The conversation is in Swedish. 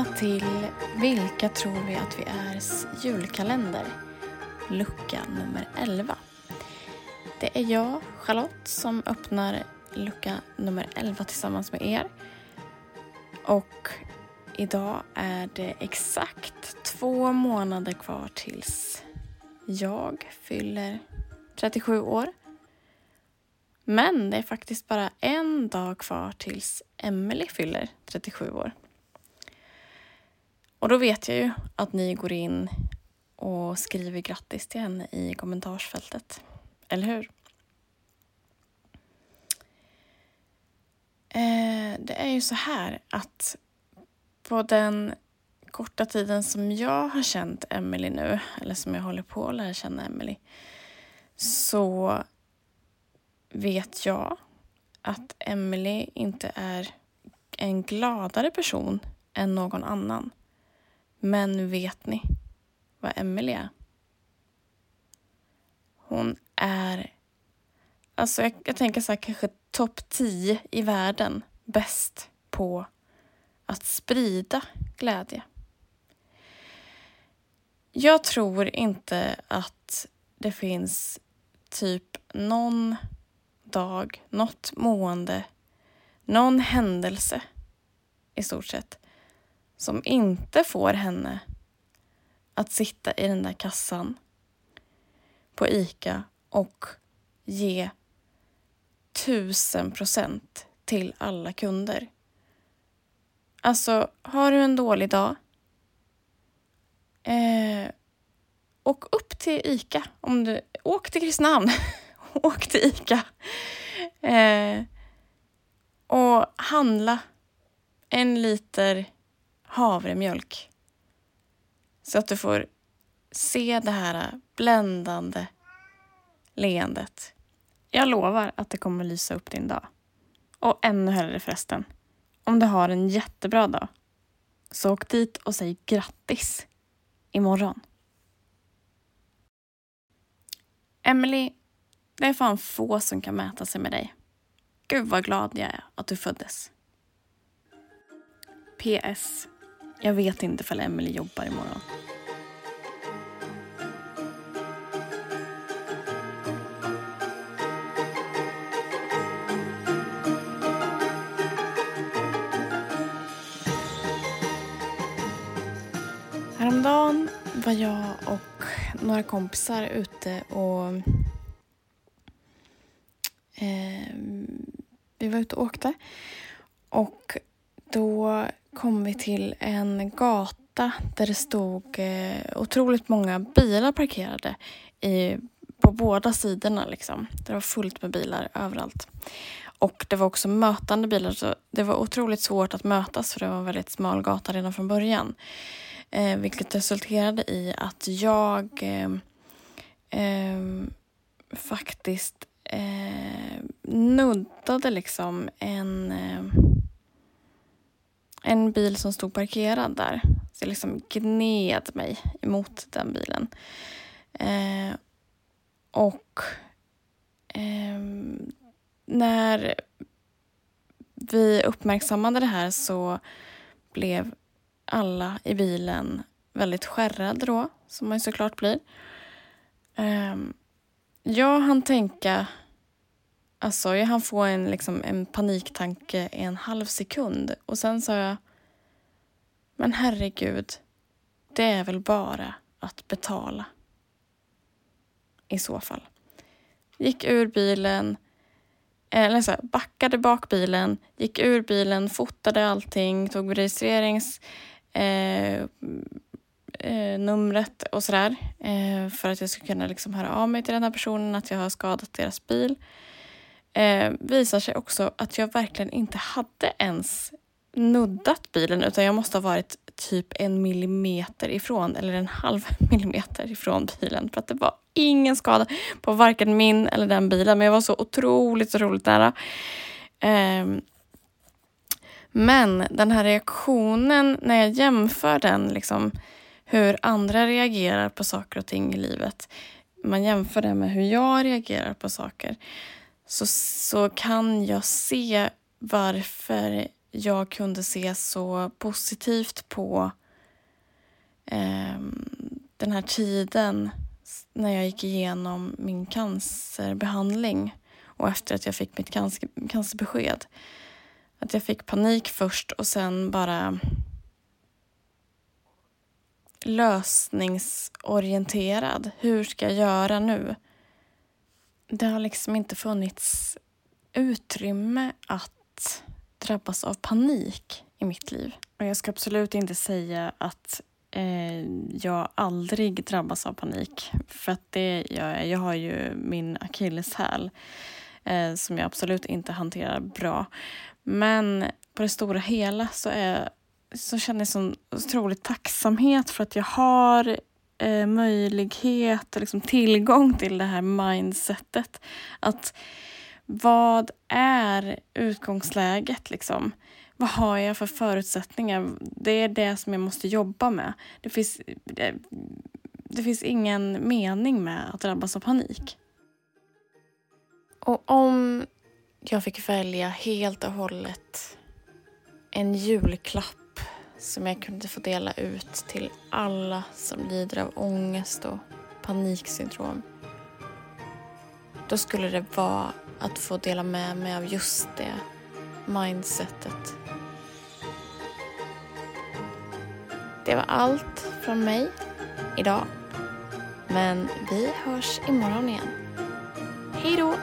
Välkomna till Vilka tror vi att vi ärs julkalender, lucka nummer 11. Det är jag, Charlotte, som öppnar lucka nummer 11 tillsammans med er. Och idag är det exakt två månader kvar tills jag fyller 37 år. Men det är faktiskt bara en dag kvar tills Emily fyller 37 år. Och då vet jag ju att ni går in och skriver grattis till henne i kommentarsfältet. Eller hur? Eh, det är ju så här att på den korta tiden som jag har känt Emily nu, eller som jag håller på att lära känna Emily, så vet jag att Emily inte är en gladare person än någon annan. Men vet ni vad Emelie är? Hon är, alltså jag, jag tänker så här, kanske topp 10 i världen bäst på att sprida glädje. Jag tror inte att det finns typ någon dag, något mående, någon händelse i stort sett som inte får henne att sitta i den där kassan på ICA och ge tusen procent till alla kunder. Alltså, har du en dålig dag? Eh, åk upp till ICA. Om du, åk till Kristinehamn. åk till ICA. Eh, och handla en liter havremjölk. Så att du får se det här bländande leendet. Jag lovar att det kommer lysa upp din dag. Och ännu hellre förresten, om du har en jättebra dag, så åk dit och säg grattis imorgon. Emily, det är fan få som kan mäta sig med dig. Gud vad glad jag är att du föddes. PS. Jag vet inte ifall Emily jobbar imorgon. Häromdagen var jag och några kompisar ute och eh, vi var ute och åkte. Och då kom vi till en gata där det stod eh, otroligt många bilar parkerade i, på båda sidorna. Liksom. Det var fullt med bilar överallt. Och det var också mötande bilar, så det var otroligt svårt att mötas för det var en väldigt smal gata redan från början. Eh, vilket resulterade i att jag eh, eh, faktiskt eh, nuddade liksom en eh, en bil som stod parkerad där. Så jag liksom gned mig emot den bilen. Eh, och eh, när vi uppmärksammade det här så blev alla i bilen väldigt skärrade då, som man ju såklart blir. Eh, jag hann tänka Alltså, jag hann få en, liksom, en paniktanke i en halv sekund och sen sa jag Men herregud, det är väl bara att betala. I så fall. Gick ur bilen, eh, eller så här, backade bak bilen, gick ur bilen, fotade allting, tog registrerings eh, eh, numret och sådär eh, för att jag skulle kunna liksom höra av mig till den här personen att jag har skadat deras bil eh, visar sig också att jag verkligen inte hade ens nuddat bilen utan jag måste ha varit typ en millimeter ifrån eller en halv millimeter ifrån bilen för att det var ingen skada på varken min eller den bilen men jag var så otroligt, otroligt nära. Eh, men den här reaktionen när jag jämför den, liksom hur andra reagerar på saker och ting i livet. Man jämför det med hur jag reagerar på saker så, så kan jag se varför jag kunde se så positivt på eh, den här tiden när jag gick igenom min cancerbehandling och efter att jag fick mitt cancer, cancerbesked. Att jag fick panik först och sen bara lösningsorienterad. Hur ska jag göra nu? Det har liksom inte funnits utrymme att drabbas av panik i mitt liv. Och jag ska absolut inte säga att eh, jag aldrig drabbas av panik. För att det gör jag. Jag har ju min akilleshäl eh, som jag absolut inte hanterar bra. Men på det stora hela så, är, så känner jag sån otrolig tacksamhet för att jag har eh, möjlighet och liksom tillgång till det här mindsetet. Att vad är utgångsläget liksom? Vad har jag för förutsättningar? Det är det som jag måste jobba med. Det finns, det, det finns ingen mening med att drabbas av panik. Och om jag fick välja helt och hållet en julklapp som jag kunde få dela ut till alla som lider av ångest och paniksyndrom. Då skulle det vara att få dela med mig av just det mindsetet. Det var allt från mig idag. Men vi hörs imorgon igen. Hej då!